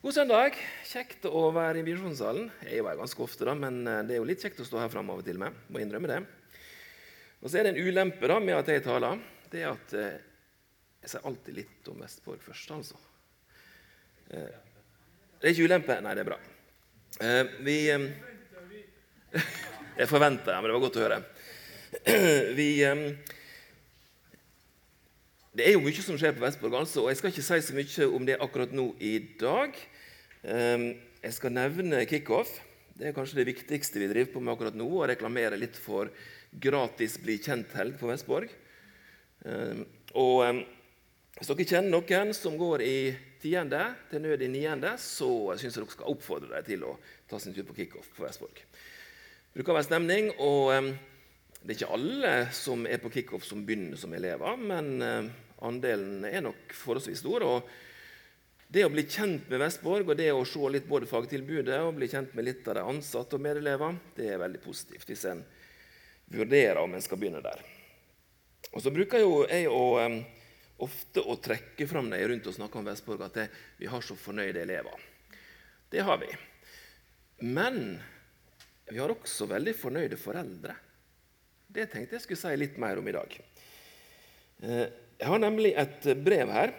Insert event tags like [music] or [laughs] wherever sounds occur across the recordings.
God søndag. Kjekt å være i Misjonssalen. Jeg er jo her ganske ofte, da, men eh, det er jo litt kjekt å stå her framme til med. Må innrømme det. Og så er det en ulempe da, med at jeg taler. Det er at eh, jeg sier alltid litt om Vestborg først, altså. Eh, det er ikke ulempe? Nei, det er bra. Eh, vi eh, [laughs] Jeg forventer, men det var godt å høre. [clears throat] Vi eh, det er jo mye som skjer på Vestborg, altså, og jeg skal ikke si så mye om det akkurat nå i dag. Ehm, jeg skal nevne kickoff. Det er kanskje det viktigste vi driver på med akkurat nå. Å reklamere litt for gratis bli kjent-helg på Vestborg. Ehm, og ehm, hvis dere kjenner noen som går i tiende til nød i niende, så syns jeg dere skal oppfordre dem til å ta sin tur på kickoff på Vestborg. Det bruker å være stemning. og det er ikke alle som er på kickoff som begynner som elever, men andelen er nok forholdsvis stor. og Det å bli kjent med Vestborg og det å se litt både fagtilbudet og bli kjent med litt av de ansatte og medelever, det er veldig positivt hvis en vurderer om en skal begynne der. Og Så bruker jo jeg å, ofte å trekke fram når rundt og snakker om Vestborg, at det, vi har så fornøyde elever. Det har vi. Men vi har også veldig fornøyde foreldre. Det tenkte jeg skulle si litt mer om i dag. Eh, jeg har nemlig et brev her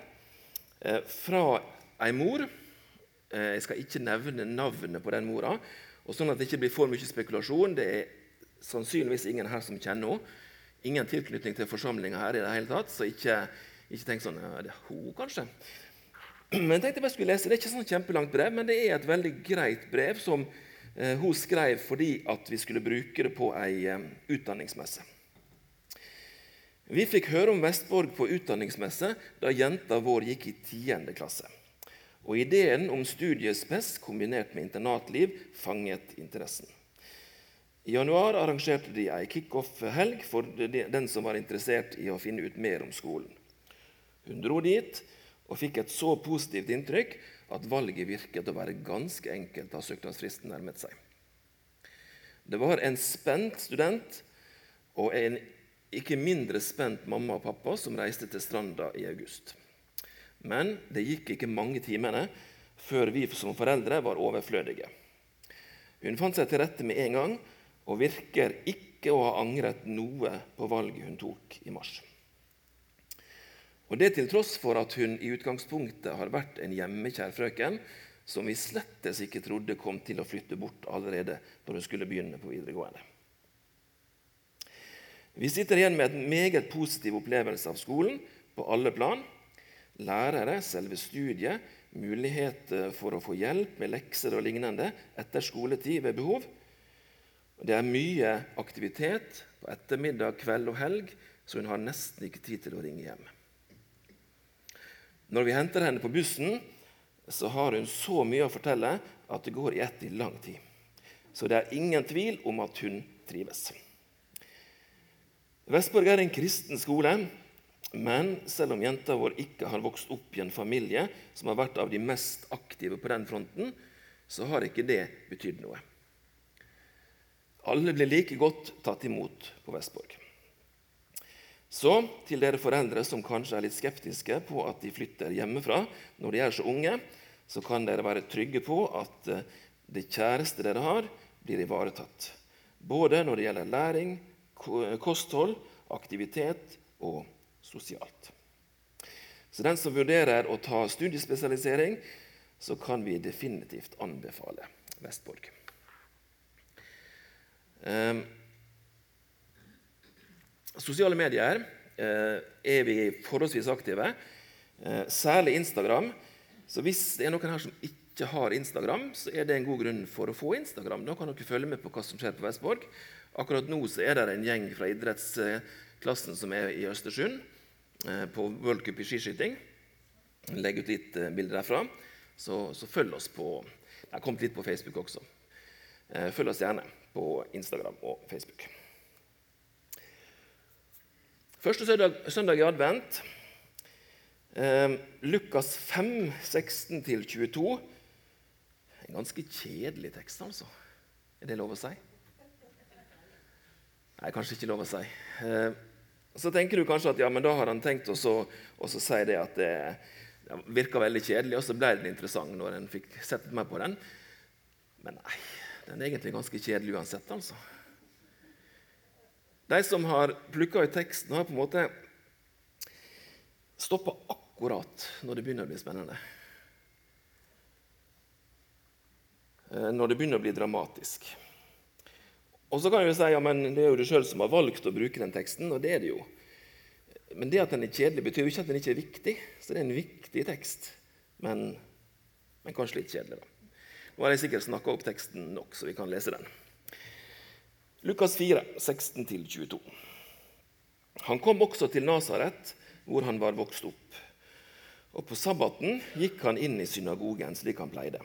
eh, fra ei mor. Eh, jeg skal ikke nevne navnet på den mora, og sånn at det ikke blir for mye spekulasjon. Det er sannsynligvis ingen her som kjenner henne. Ingen tilknytning til forsamlinga her i det hele tatt, så ikke, ikke tenk sånn ja, Det er hun, kanskje. Men jeg tenkte jeg skulle lese. Det er ikke sånn kjempelangt brev, men det er et veldig greit brev som Eh, hun skrev fordi at vi skulle bruke det på ei eh, utdanningsmesse. Vi fikk høre om Vestborg på utdanningsmesse da jenta vår gikk i 10. klasse. Og Ideen om studiespes kombinert med internatliv fanget interessen. I januar arrangerte de ei kickoff-helg for den som var interessert i å finne ut mer om skolen. Hun dro dit og fikk et så positivt inntrykk at valget virket å være ganske enkelt da søknadsfristen nærmet seg. Det var en spent student og en ikke mindre spent mamma og pappa som reiste til stranda i august. Men det gikk ikke mange timene før vi som foreldre var overflødige. Hun fant seg til rette med en gang og virker ikke å ha angret noe på valget hun tok i mars. Og Det til tross for at hun i utgangspunktet har vært en hjemmekjær frøken som vi slettes ikke trodde kom til å flytte bort allerede når hun skulle begynne på videregående. Vi sitter igjen med en meget positiv opplevelse av skolen på alle plan. Lærere, selve studiet, mulighet for å få hjelp med lekser og lignende etter skoletid ved behov. Det er mye aktivitet på ettermiddag, kveld og helg, så hun har nesten ikke tid til å ringe hjem. Når vi henter henne på bussen, så har hun så mye å fortelle at det går i ett i lang tid. Så det er ingen tvil om at hun trives. Vestborg er en kristen skole, men selv om jenta vår ikke har vokst opp i en familie som har vært av de mest aktive på den fronten, så har ikke det betydd noe. Alle blir like godt tatt imot på Vestborg. Så til dere foreldre som kanskje er litt skeptiske på at de flytter hjemmefra når de er så unge, så kan dere være trygge på at eh, det kjæreste dere har, blir ivaretatt. Både når det gjelder læring, kosthold, aktivitet og sosialt. Så den som vurderer å ta studiespesialisering, så kan vi definitivt anbefale Vestborg. Um, Sosiale medier eh, er vi forholdsvis aktive, eh, særlig Instagram. Så hvis det er noen her som ikke har Instagram, så er det en god grunn for å få Instagram. Da kan dere følge med på hva som skjer på Vestborg. Akkurat nå er det en gjeng fra idrettsklassen som er i Østersund eh, på World Cup i skiskyting. Legger ut litt bilder derfra. Så, så følg oss på Det har kommet litt på Facebook også. Følg oss gjerne på Instagram og Facebook. Første søndag, søndag i advent. Eh, Lukas 5, 16-22. En ganske kjedelig tekst, altså. Er det lov å si? Nei, kanskje ikke lov å si. Eh, så tenker du kanskje at ja, men da har han tenkt å si det at det, Det virka veldig kjedelig, og så ble den interessant når en fikk sett mer på den. Men nei, den er egentlig ganske kjedelig uansett, altså. De som har plukka i teksten, har på en måte stoppa akkurat når det begynner å bli spennende. Eh, når det begynner å bli dramatisk. Og så kan jeg jo si ja, men det er jo du sjøl som har valgt å bruke den teksten, og det er det jo. Men det at den er kjedelig, betyr jo ikke at den ikke er viktig. Så det er en viktig tekst, men, men kanskje litt kjedelig. da. Nå har jeg sikkert snakka opp teksten nok, så vi kan lese den. Lukas 4, 16-22. Han kom også til Nasaret, hvor han var vokst opp. Og På sabbaten gikk han inn i synagogen slik han pleide.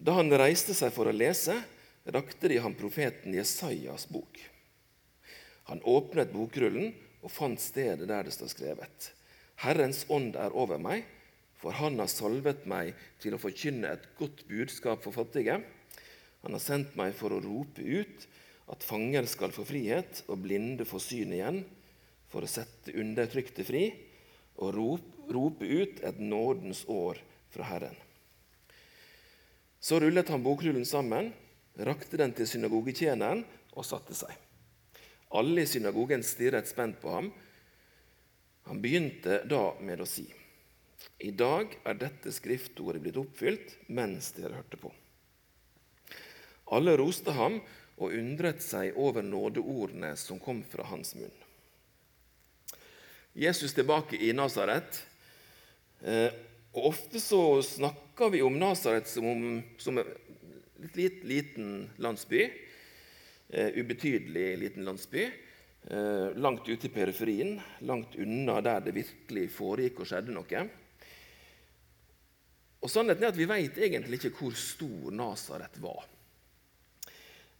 Da han reiste seg for å lese, rakte de ham profeten Jesajas bok. Han åpnet bokrullen og fant stedet der det står skrevet. Herrens ånd er over meg, for han har salvet meg til å forkynne et godt budskap for fattige. Han har sendt meg for å rope ut at fanger skal få frihet og blinde få syn igjen, for å sette undertrykte fri og rope ut et nådens år fra Herren. Så rullet han bokrullen sammen, rakte den til synagogetjeneren og satte seg. Alle i synagogen stirret spent på ham. Han begynte da med å si.: I dag er dette skriftordet blitt oppfylt mens dere hørte på. Alle roste ham og undret seg over nådeordene som kom fra hans munn. Jesus tilbake i Nasaret. Eh, Ofte så snakker vi om Nasaret som, som litt liten landsby. Eh, ubetydelig liten landsby. Eh, langt ute i periferien, langt unna der det virkelig foregikk og skjedde noe. Og Sannheten er at vi vet egentlig ikke hvor stor Nasaret var.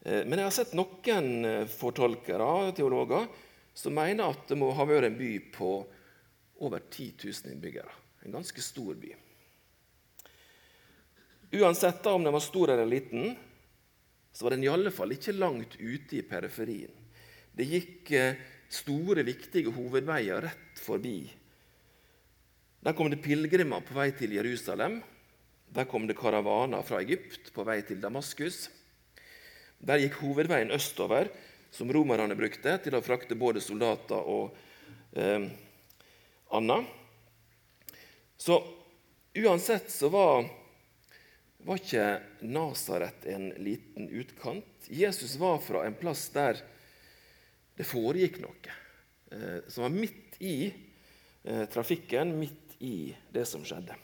Eh, men jeg har sett noen fortolkere, teologer, som mener at det må ha vært en by på over 10 000 innbyggere. En ganske stor by. Uansett om den var stor eller liten, så var den i alle fall ikke langt ute i periferien. Det gikk eh, store, viktige hovedveier rett forbi. Der kom det pilegrimer på vei til Jerusalem. Der kom det karavaner fra Egypt på vei til Damaskus. Der gikk hovedveien østover, som romerne brukte til å frakte både soldater og eh, anna. Så uansett så var var ikke Nasaret en liten utkant. Jesus var fra en plass der det foregikk noe, eh, som var midt i eh, trafikken, midt i det som skjedde.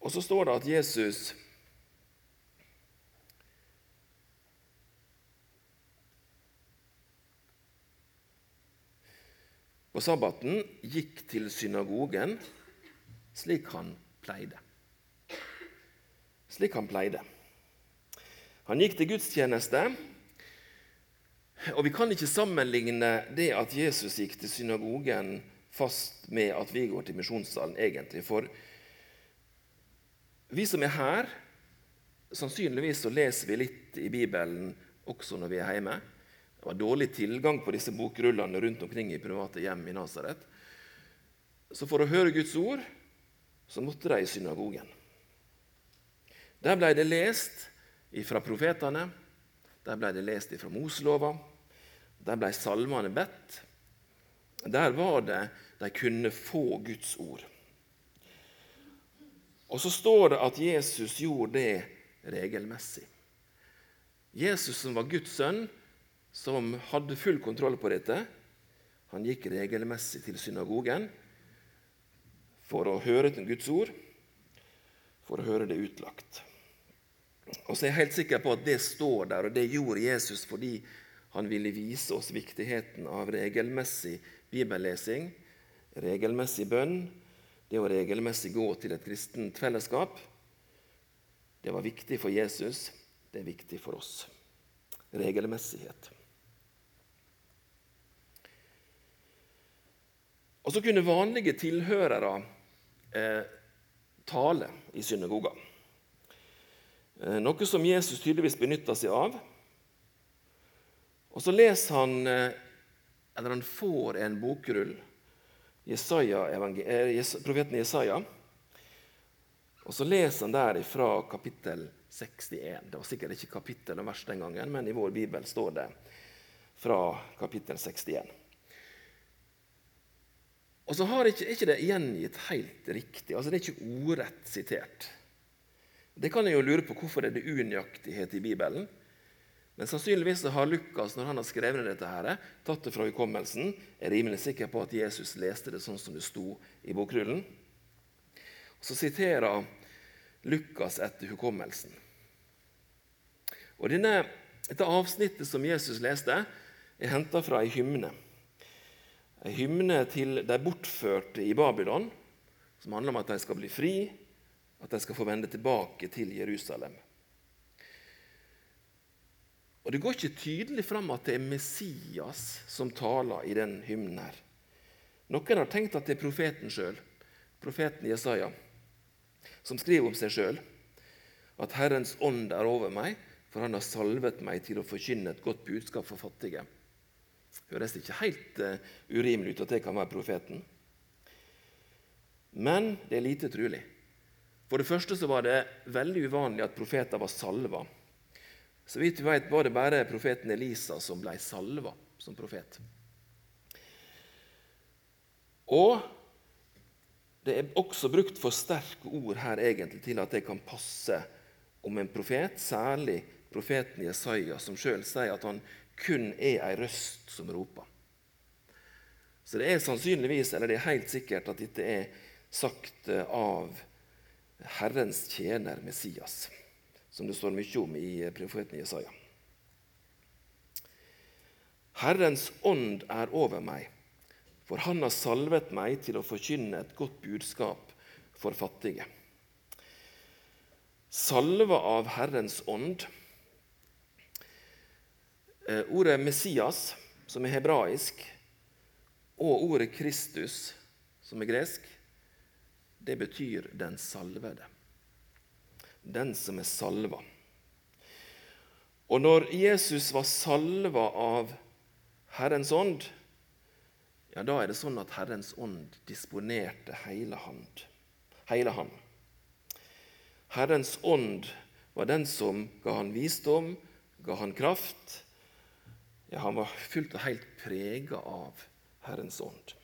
Og så står det at Jesus på sabbaten gikk til synagogen slik han pleide. Slik han pleide. Han gikk til gudstjeneste, og vi kan ikke sammenligne det at Jesus gikk til synagogen fast med at vi går til misjonssalen, egentlig. For vi som er her, sannsynligvis så leser vi litt i Bibelen også når vi er hjemme. Det var dårlig tilgang på disse bokrullene rundt omkring i private hjem i Nasaret. Så for å høre Guds ord så måtte de i synagogen. Der ble det lest fra profetene, der ble det lest fra Moselova, der ble salmene bedt. Der var det de kunne få Guds ord. Og så står det at Jesus gjorde det regelmessig. Jesus som var Guds sønn, som hadde full kontroll på dette, han gikk regelmessig til synagogen for å høre til Guds ord, for å høre det utlagt. Og så er jeg helt sikker på at det står der, og det gjorde Jesus fordi han ville vise oss viktigheten av regelmessig bibellesing, regelmessig bønn, det å regelmessig gå til et kristent fellesskap. Det var viktig for Jesus, det er viktig for oss. Regelmessighet. Og så kunne vanlige tilhørere eh, tale i synagoga. Eh, noe som Jesus tydeligvis benytta seg av. Og så leser han, eh, eller han får en bokrull Jesaja, profeten Jesaja. Og Så leser han der fra kapittel 61. Det var sikkert ikke kapittel og vers den gangen, men i vår bibel står det fra kapittel 61. Og så har ikke, ikke det gjengitt helt riktig. altså Det er ikke ordrett sitert. Det kan jeg jo lure på hvorfor er det unøyaktighet i Bibelen. Men sannsynligvis har Lukas når han har skrevet dette, her, tatt det fra hukommelsen, er rimelig sikker på at Jesus leste det sånn som det sto i bokrullen. Og Så siterer Lukas etter hukommelsen. Og denne, Dette avsnittet som Jesus leste, er henta fra ei hymne. Ei hymne til de bortførte i Babylon, som handler om at de skal bli fri, at de skal få vende tilbake til Jerusalem. Og Det går ikke tydelig fram at det er Messias som taler i den hymnen. her. Noen har tenkt at det er profeten sjøl, profeten Jesaja, som skriver om seg sjøl at Herrens ånd er over meg, for han har salvet meg til å forkynne et godt budskap for fattige. Høres ikke helt uh, urimelig ut at det kan være profeten. Men det er lite trulig. For det første så var det veldig uvanlig at profeter var salva. Så vidt vi vet, var det bare profeten Elisa som ble salva som profet. Og det er også brukt for sterke ord her egentlig til at det kan passe om en profet, særlig profeten Jesaja, som sjøl sier at han kun er ei røst som roper. Så det er sannsynligvis, eller det er helt sikkert, at dette er sagt eh, av Herrens tjener, Messias, som det står mye om i eh, profeten Jesaja. Herrens ånd er over meg, for han har salvet meg til å forkynne et godt budskap for fattige. Salva av Herrens ånd ordet Messias, som er hebraisk, og ordet Kristus, som er gresk, det betyr 'den salvede'. Den som er salva. Og når Jesus var salva av Herrens ånd, ja, da er det sånn at Herrens ånd disponerte hele, hand, hele han. Herrens ånd var den som ga han visdom, ga han kraft, ja, han var fullt og helt prega av Herrens ånd.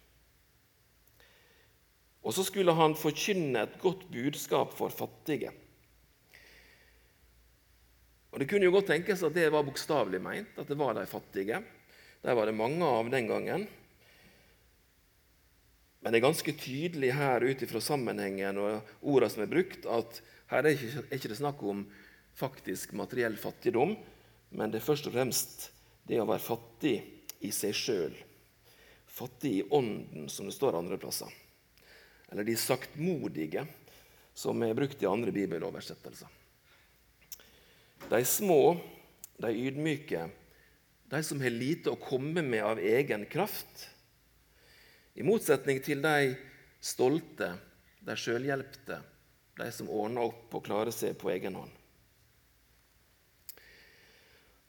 Og så skulle han forkynne et godt budskap for fattige. Og Det kunne jo godt tenkes at det var bokstavelig meint, at det var de fattige. De var det mange av den gangen. Men det er ganske tydelig her ut ifra sammenhengen og ordene som er brukt, at her er ikke, er ikke det snakk om faktisk materiell fattigdom, men det er først og fremst det å være fattig i seg sjøl. Fattig i ånden, som det står andre plasser. Eller de saktmodige, som er brukt i andre bibeloversettelser. De små, de ydmyke, de som har lite å komme med av egen kraft. I motsetning til de stolte, de sjølhjelpte, de som ordner opp og klarer seg på egen hånd.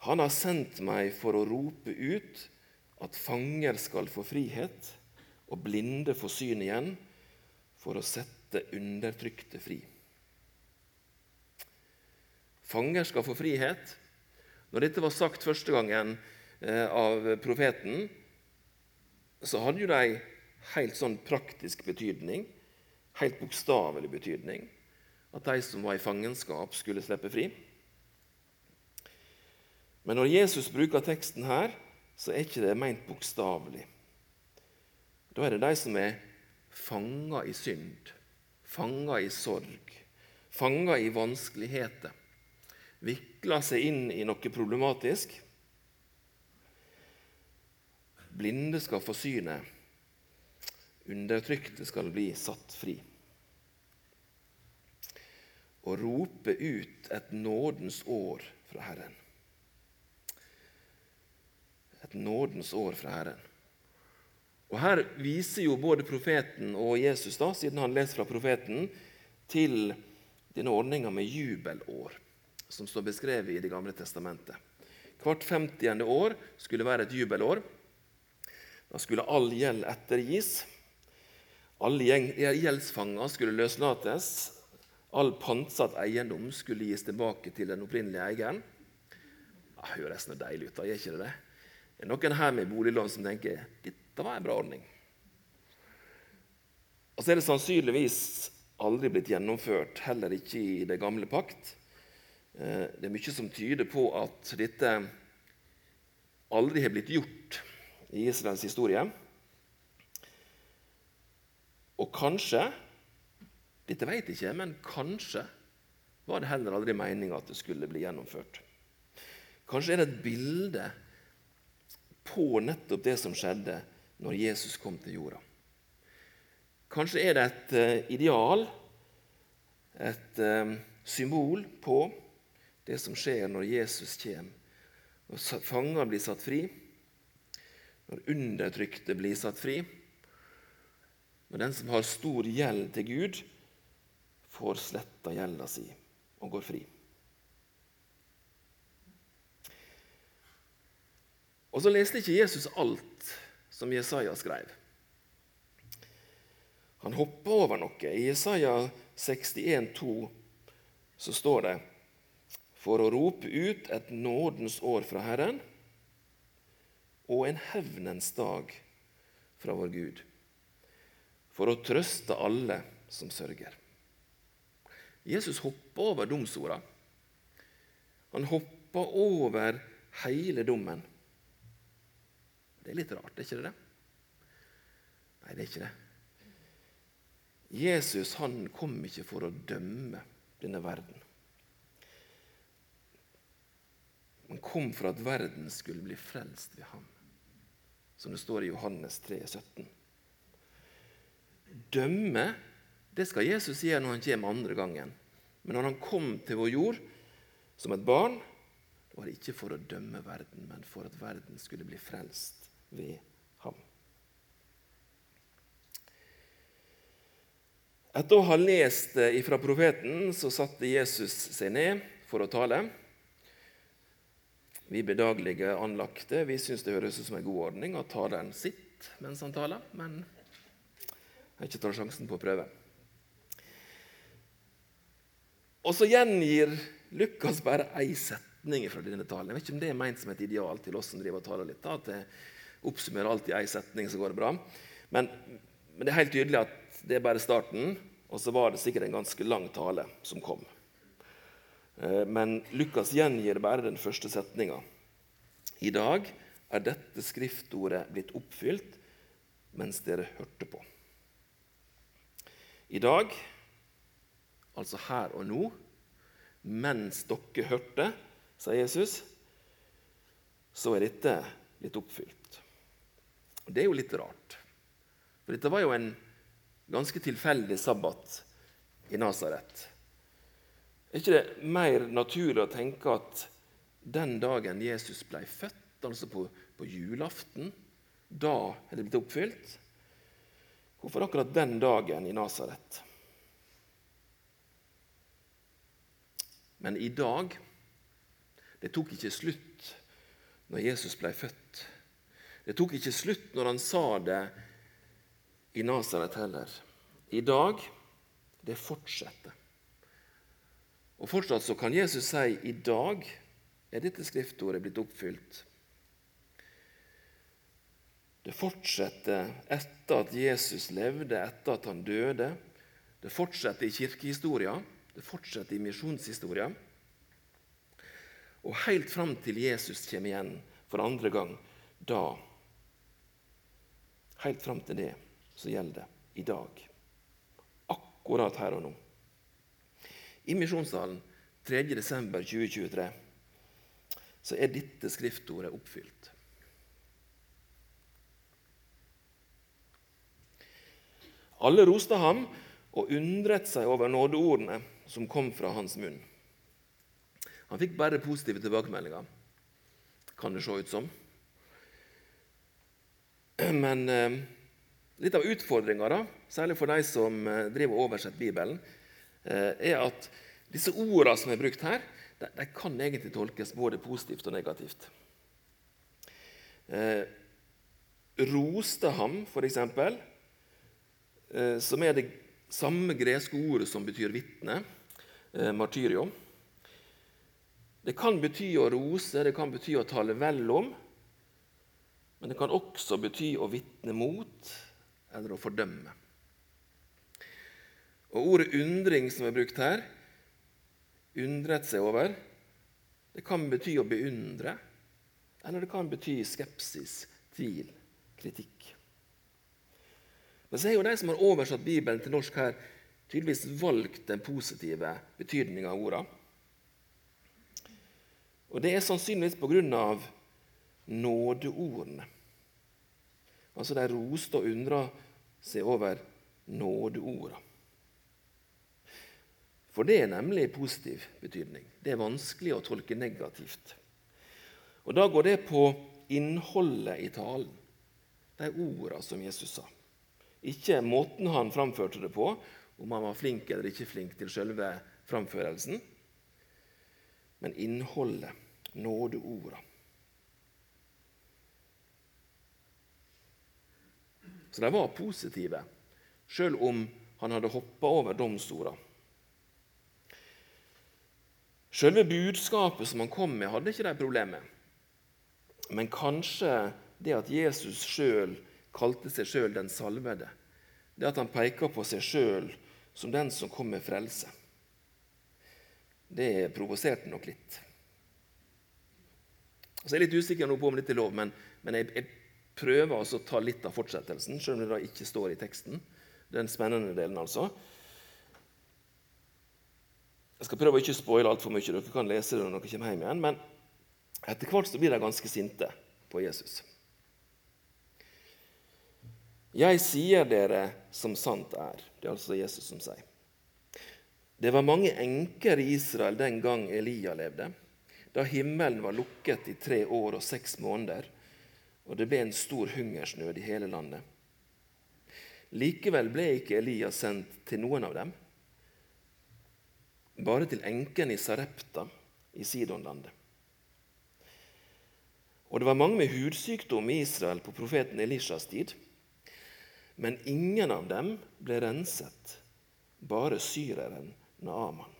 Han har sendt meg for å rope ut at fanger skal få frihet, og blinde få syn igjen, for å sette undertrykte fri. Fanger skal få frihet. Når dette var sagt første gangen eh, av profeten, så hadde jo de helt sånn praktisk betydning, helt bokstavelig betydning, at de som var i fangenskap, skulle slippe fri. Men når Jesus bruker teksten her, så er ikke det ment bokstavelig. Da er det de som er fanga i synd, fanga i sorg, fanga i vanskeligheter, vikla seg inn i noe problematisk. Blinde skal få synet, undertrykte skal bli satt fri. Og rope ut et nådens år fra Herren et nådens år fra Herren. Og Her viser jo både profeten og Jesus, da, siden han leser fra profeten, til denne ordninga med jubelår, som står beskrevet i Det gamle testamentet. Hvert 50. år skulle være et jubelår. Da skulle all gjeld ettergis. Alle gjeldsfanger skulle løslates. All pantsatt eiendom skulle gis tilbake til den opprinnelige eieren. Det høres noe deilig ut, da, gjør ikke det det? Det er noen her med boliglån som tenker dette var en bra ordning. Og så er det sannsynligvis aldri blitt gjennomført, heller ikke i det gamle pakt. Eh, det er mye som tyder på at dette aldri har blitt gjort i Israels historie. Og kanskje Dette vet jeg ikke, men kanskje var det heller aldri meninga at det skulle bli gjennomført. Kanskje er det et bilde på nettopp det som skjedde når Jesus kom til jorda. Kanskje er det et uh, ideal, et uh, symbol på det som skjer når Jesus kommer. Når fanger blir satt fri, når undertrykte blir satt fri, når den som har stor gjeld til Gud, får sletta gjelda si og går fri. Og så leste ikke Jesus alt som Jesaja skrev. Han hoppa over noe. I Jesaja 61, 61,2 så står det for å rope ut et nådens år fra Herren og en hevnens dag fra vår Gud, for å trøste alle som sørger. Jesus hoppa over domsorda. Han hoppa over hele dommen. Det er litt rart, er ikke det? Nei, det er ikke det. Jesus han kom ikke for å dømme denne verden. Han kom for at verden skulle bli frelst ved ham, som det står i Johannes 3, 17. Dømme det skal Jesus gjøre når han kommer andre gangen. Men når han kom til vår jord som et barn, var det ikke for å dømme verden, men for at verden skulle bli frelst ved ham. Etter å ha lest ifra profeten så satte Jesus seg ned for å tale. Vi bedagelige anlagte vi syns det høres ut som en god ordning at taleren sitter mens han taler, men jeg har ikke tatt sjansen på å prøve. Og så gjengir Lukas bare ei setning fra denne talen. Jeg vet ikke om det er ment som et ideal til oss som driver og taler litt. da, at det oppsummerer alt i én setning, så går det bra. Men, men, det er helt tydelig at det er bare starten, og så var det sikkert en ganske lang tale som kom. Eh, men Lukas gjengir bare den første setninga. I dag er dette skriftordet blitt oppfylt mens dere hørte på. I dag, altså her og nå, mens dere hørte, sa Jesus, så er dette blitt oppfylt. Og Det er jo litt rart. For dette var jo en ganske tilfeldig sabbat i Nasaret. Er ikke det mer naturlig å tenke at den dagen Jesus ble født, altså på, på julaften, da er det blitt oppfylt? Hvorfor akkurat den dagen i Nasaret? Men i dag Det tok ikke slutt når Jesus ble født. Det tok ikke slutt når han sa det i Nasaret heller. I dag det fortsetter. Og Fortsatt så kan Jesus si i dag er dette skriftordet blitt oppfylt. Det fortsetter etter at Jesus levde, etter at han døde. Det fortsetter i kirkehistoria, det fortsetter i misjonshistoria. Og helt fram til Jesus kommer igjen for andre gang, da Helt fram til det så gjelder i dag. Akkurat her og nå. I Misjonssalen 3.12.2023 så er dette skriftordet oppfylt. Alle roste ham og undret seg over nådeordene som kom fra hans munn. Han fikk bare positive tilbakemeldinger, kan det se ut som. Men eh, litt av utfordringa, særlig for de som eh, driver og oversetter Bibelen, eh, er at disse ordene som er brukt her, de, de kan egentlig tolkes både positivt og negativt. Eh, roste ham, f.eks. eh, som er det samme greske ordet som betyr vitne, eh, martyrio. Det kan bety å rose, det kan bety å tale vel om, men det kan også bety å vitne mot eller å fordømme. Og Ordet undring som er brukt her, undret seg over, det kan bety å beundre, eller det kan bety skepsis, tvil, kritikk. Men så er jo de som har oversatt Bibelen til norsk her, tydeligvis valgt den positive betydninga av orda. Og det er sannsynligvis pga. Nådeordene. Altså de roste og undra seg over nådeorda. For det er nemlig positiv betydning. Det er vanskelig å tolke negativt. Og Da går det på innholdet i talen, de orda som Jesus sa. Ikke måten han framførte det på, om han var flink eller ikke flink til selve framførelsen, men innholdet, nådeorda. Så de var positive, sjøl om han hadde hoppa over domsorda. Selve budskapet som han kom med, hadde ikke de problemet. Men kanskje det at Jesus sjøl kalte seg sjøl den salvede, det at han peker på seg sjøl som den som kom med frelse, det provoserte nok litt. Så Jeg er litt usikker på om dette er lov, men, men jeg, jeg, prøver altså å ta litt av fortsettelsen, selv om det da ikke står i teksten. Den spennende delen, altså. Jeg skal prøve å ikke spoile altfor mye. Dere kan lese det når dere kommer hjem igjen. Men etter hvert så blir de ganske sinte på Jesus. Jeg sier dere som sant er. Det er altså Jesus som sier. Det var mange enker i Israel den gang Elia levde, da himmelen var lukket i tre år og seks måneder, og det ble en stor hungersnød i hele landet. Likevel ble ikke Elias sendt til noen av dem, bare til enken i Sarepta i Sidonlandet. Og det var mange med hudsykdom i Israel på profeten Elishas tid. Men ingen av dem ble renset, bare syreren Naaman.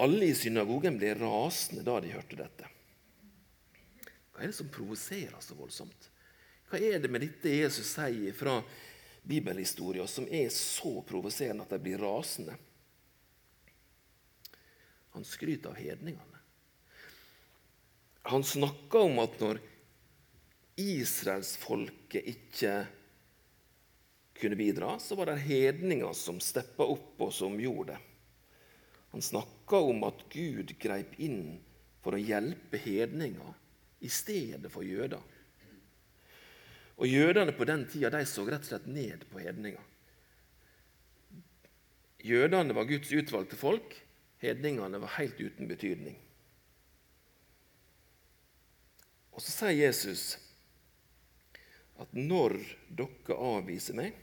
Alle i synagogen ble rasende da de hørte dette. Hva er det som provoserer så voldsomt? Hva er det med dette Jesus sier fra bibelhistorien som er så provoserende at de blir rasende? Han skryter av hedningene. Han snakker om at når israelsfolket ikke kunne bidra, så var det hedninger som steppa opp og som gjorde det. Han snakka om at Gud greip inn for å hjelpe hedninger i stedet for jøder. Og Jødene på den tida de så rett og slett ned på hedninger. Jødene var Guds utvalgte folk, hedningene var helt uten betydning. Og Så sier Jesus at når dere avviser meg,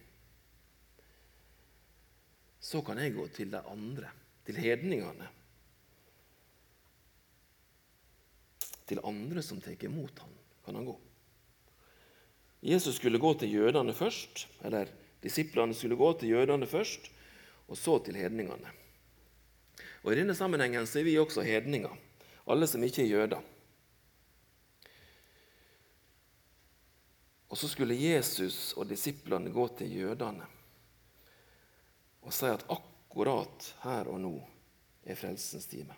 så kan jeg gå til de andre, til hedningene. Til andre som tar imot ham, kan han gå. Jesus skulle gå til jødene først, eller disiplene skulle gå til jødene først, og så til hedningene. Og I denne sammenhengen så er vi også hedninger, alle som ikke er jøder. Og så skulle Jesus og disiplene gå til jødene og si at akkurat her og nå er frelsens time.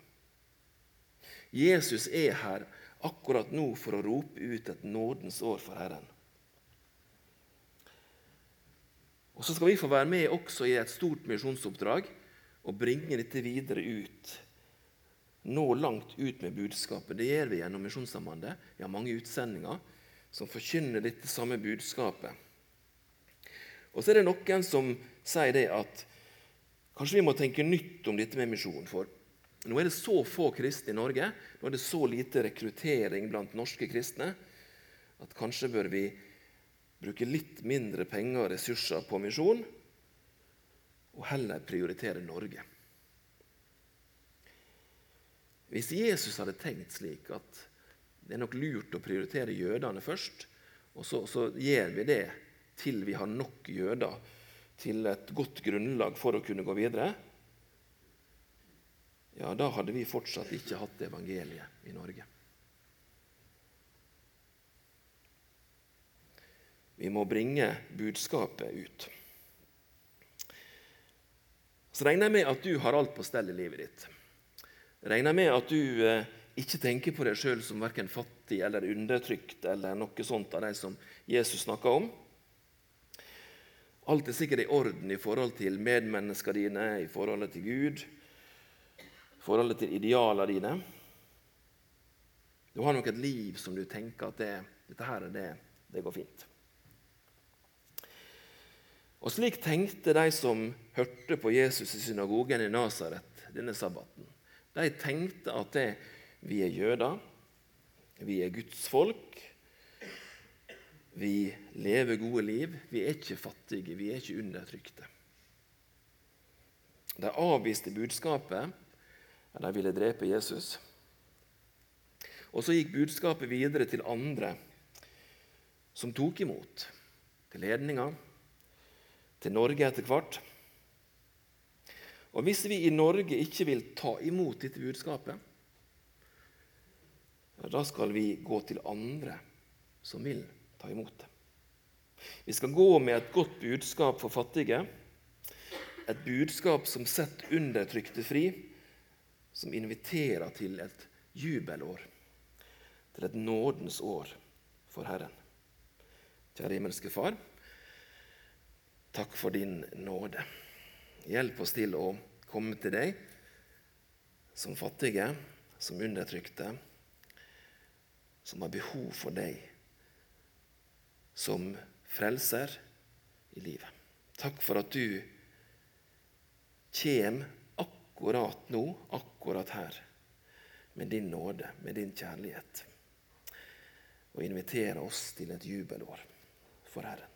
Jesus er her akkurat nå for å rope ut et nådens år for Herren. Og Så skal vi få være med også i et stort misjonsoppdrag og bringe dette videre ut. Nå langt ut med budskapet. Det gjør vi gjennom Misjonssambandet. Vi har mange utsendinger som forkynner dette samme budskapet. Og så er det noen som sier det at kanskje vi må tenke nytt om dette med misjon. For nå er det så få kristne i Norge, nå er det så lite rekruttering blant norske kristne, at kanskje bør vi bruke litt mindre penger og ressurser på misjon, og heller prioritere Norge. Hvis Jesus hadde tenkt slik at det er nok lurt å prioritere jødene først. Og så, så gjør vi det til vi har nok jøder til et godt grunnlag for å kunne gå videre, ja, da hadde vi fortsatt ikke hatt evangeliet i Norge. Vi må bringe budskapet ut. Så regner jeg med at du har alt på stell i livet ditt. Regner Jeg med at du eh, ikke tenker på deg sjøl som verken fattig eller undertrykt eller noe sånt av de som Jesus snakka om. Alt er sikkert i orden i forhold til medmenneskene dine, i forholdet til Gud, forholdet til idealene dine. Du har nok et liv som du tenker at det, dette her er det, det går fint. Og Slik tenkte de som hørte på Jesus i synagogen i Nasaret denne sabbaten. De tenkte at det, vi er jøder, vi er Guds folk, vi lever gode liv. Vi er ikke fattige, vi er ikke undertrykte. De avviste budskapet. De ville drepe Jesus. Og så gikk budskapet videre til andre som tok imot. Til ledninga, til Norge etter hvert. Og Hvis vi i Norge ikke vil ta imot dette budskapet, ja, da skal vi gå til andre som vil ta imot det. Vi skal gå med et godt budskap for fattige, et budskap som setter undertrykte fri, som inviterer til et jubelår, til et nådens år for Herren. Kjære himmelske Far, takk for din nåde. Hjelp oss til å komme til deg som fattige, som undertrykte, som har behov for deg som frelser i livet. Takk for at du kommer akkurat nå, akkurat her, med din nåde, med din kjærlighet, og invitere oss til et jubelår for Herren.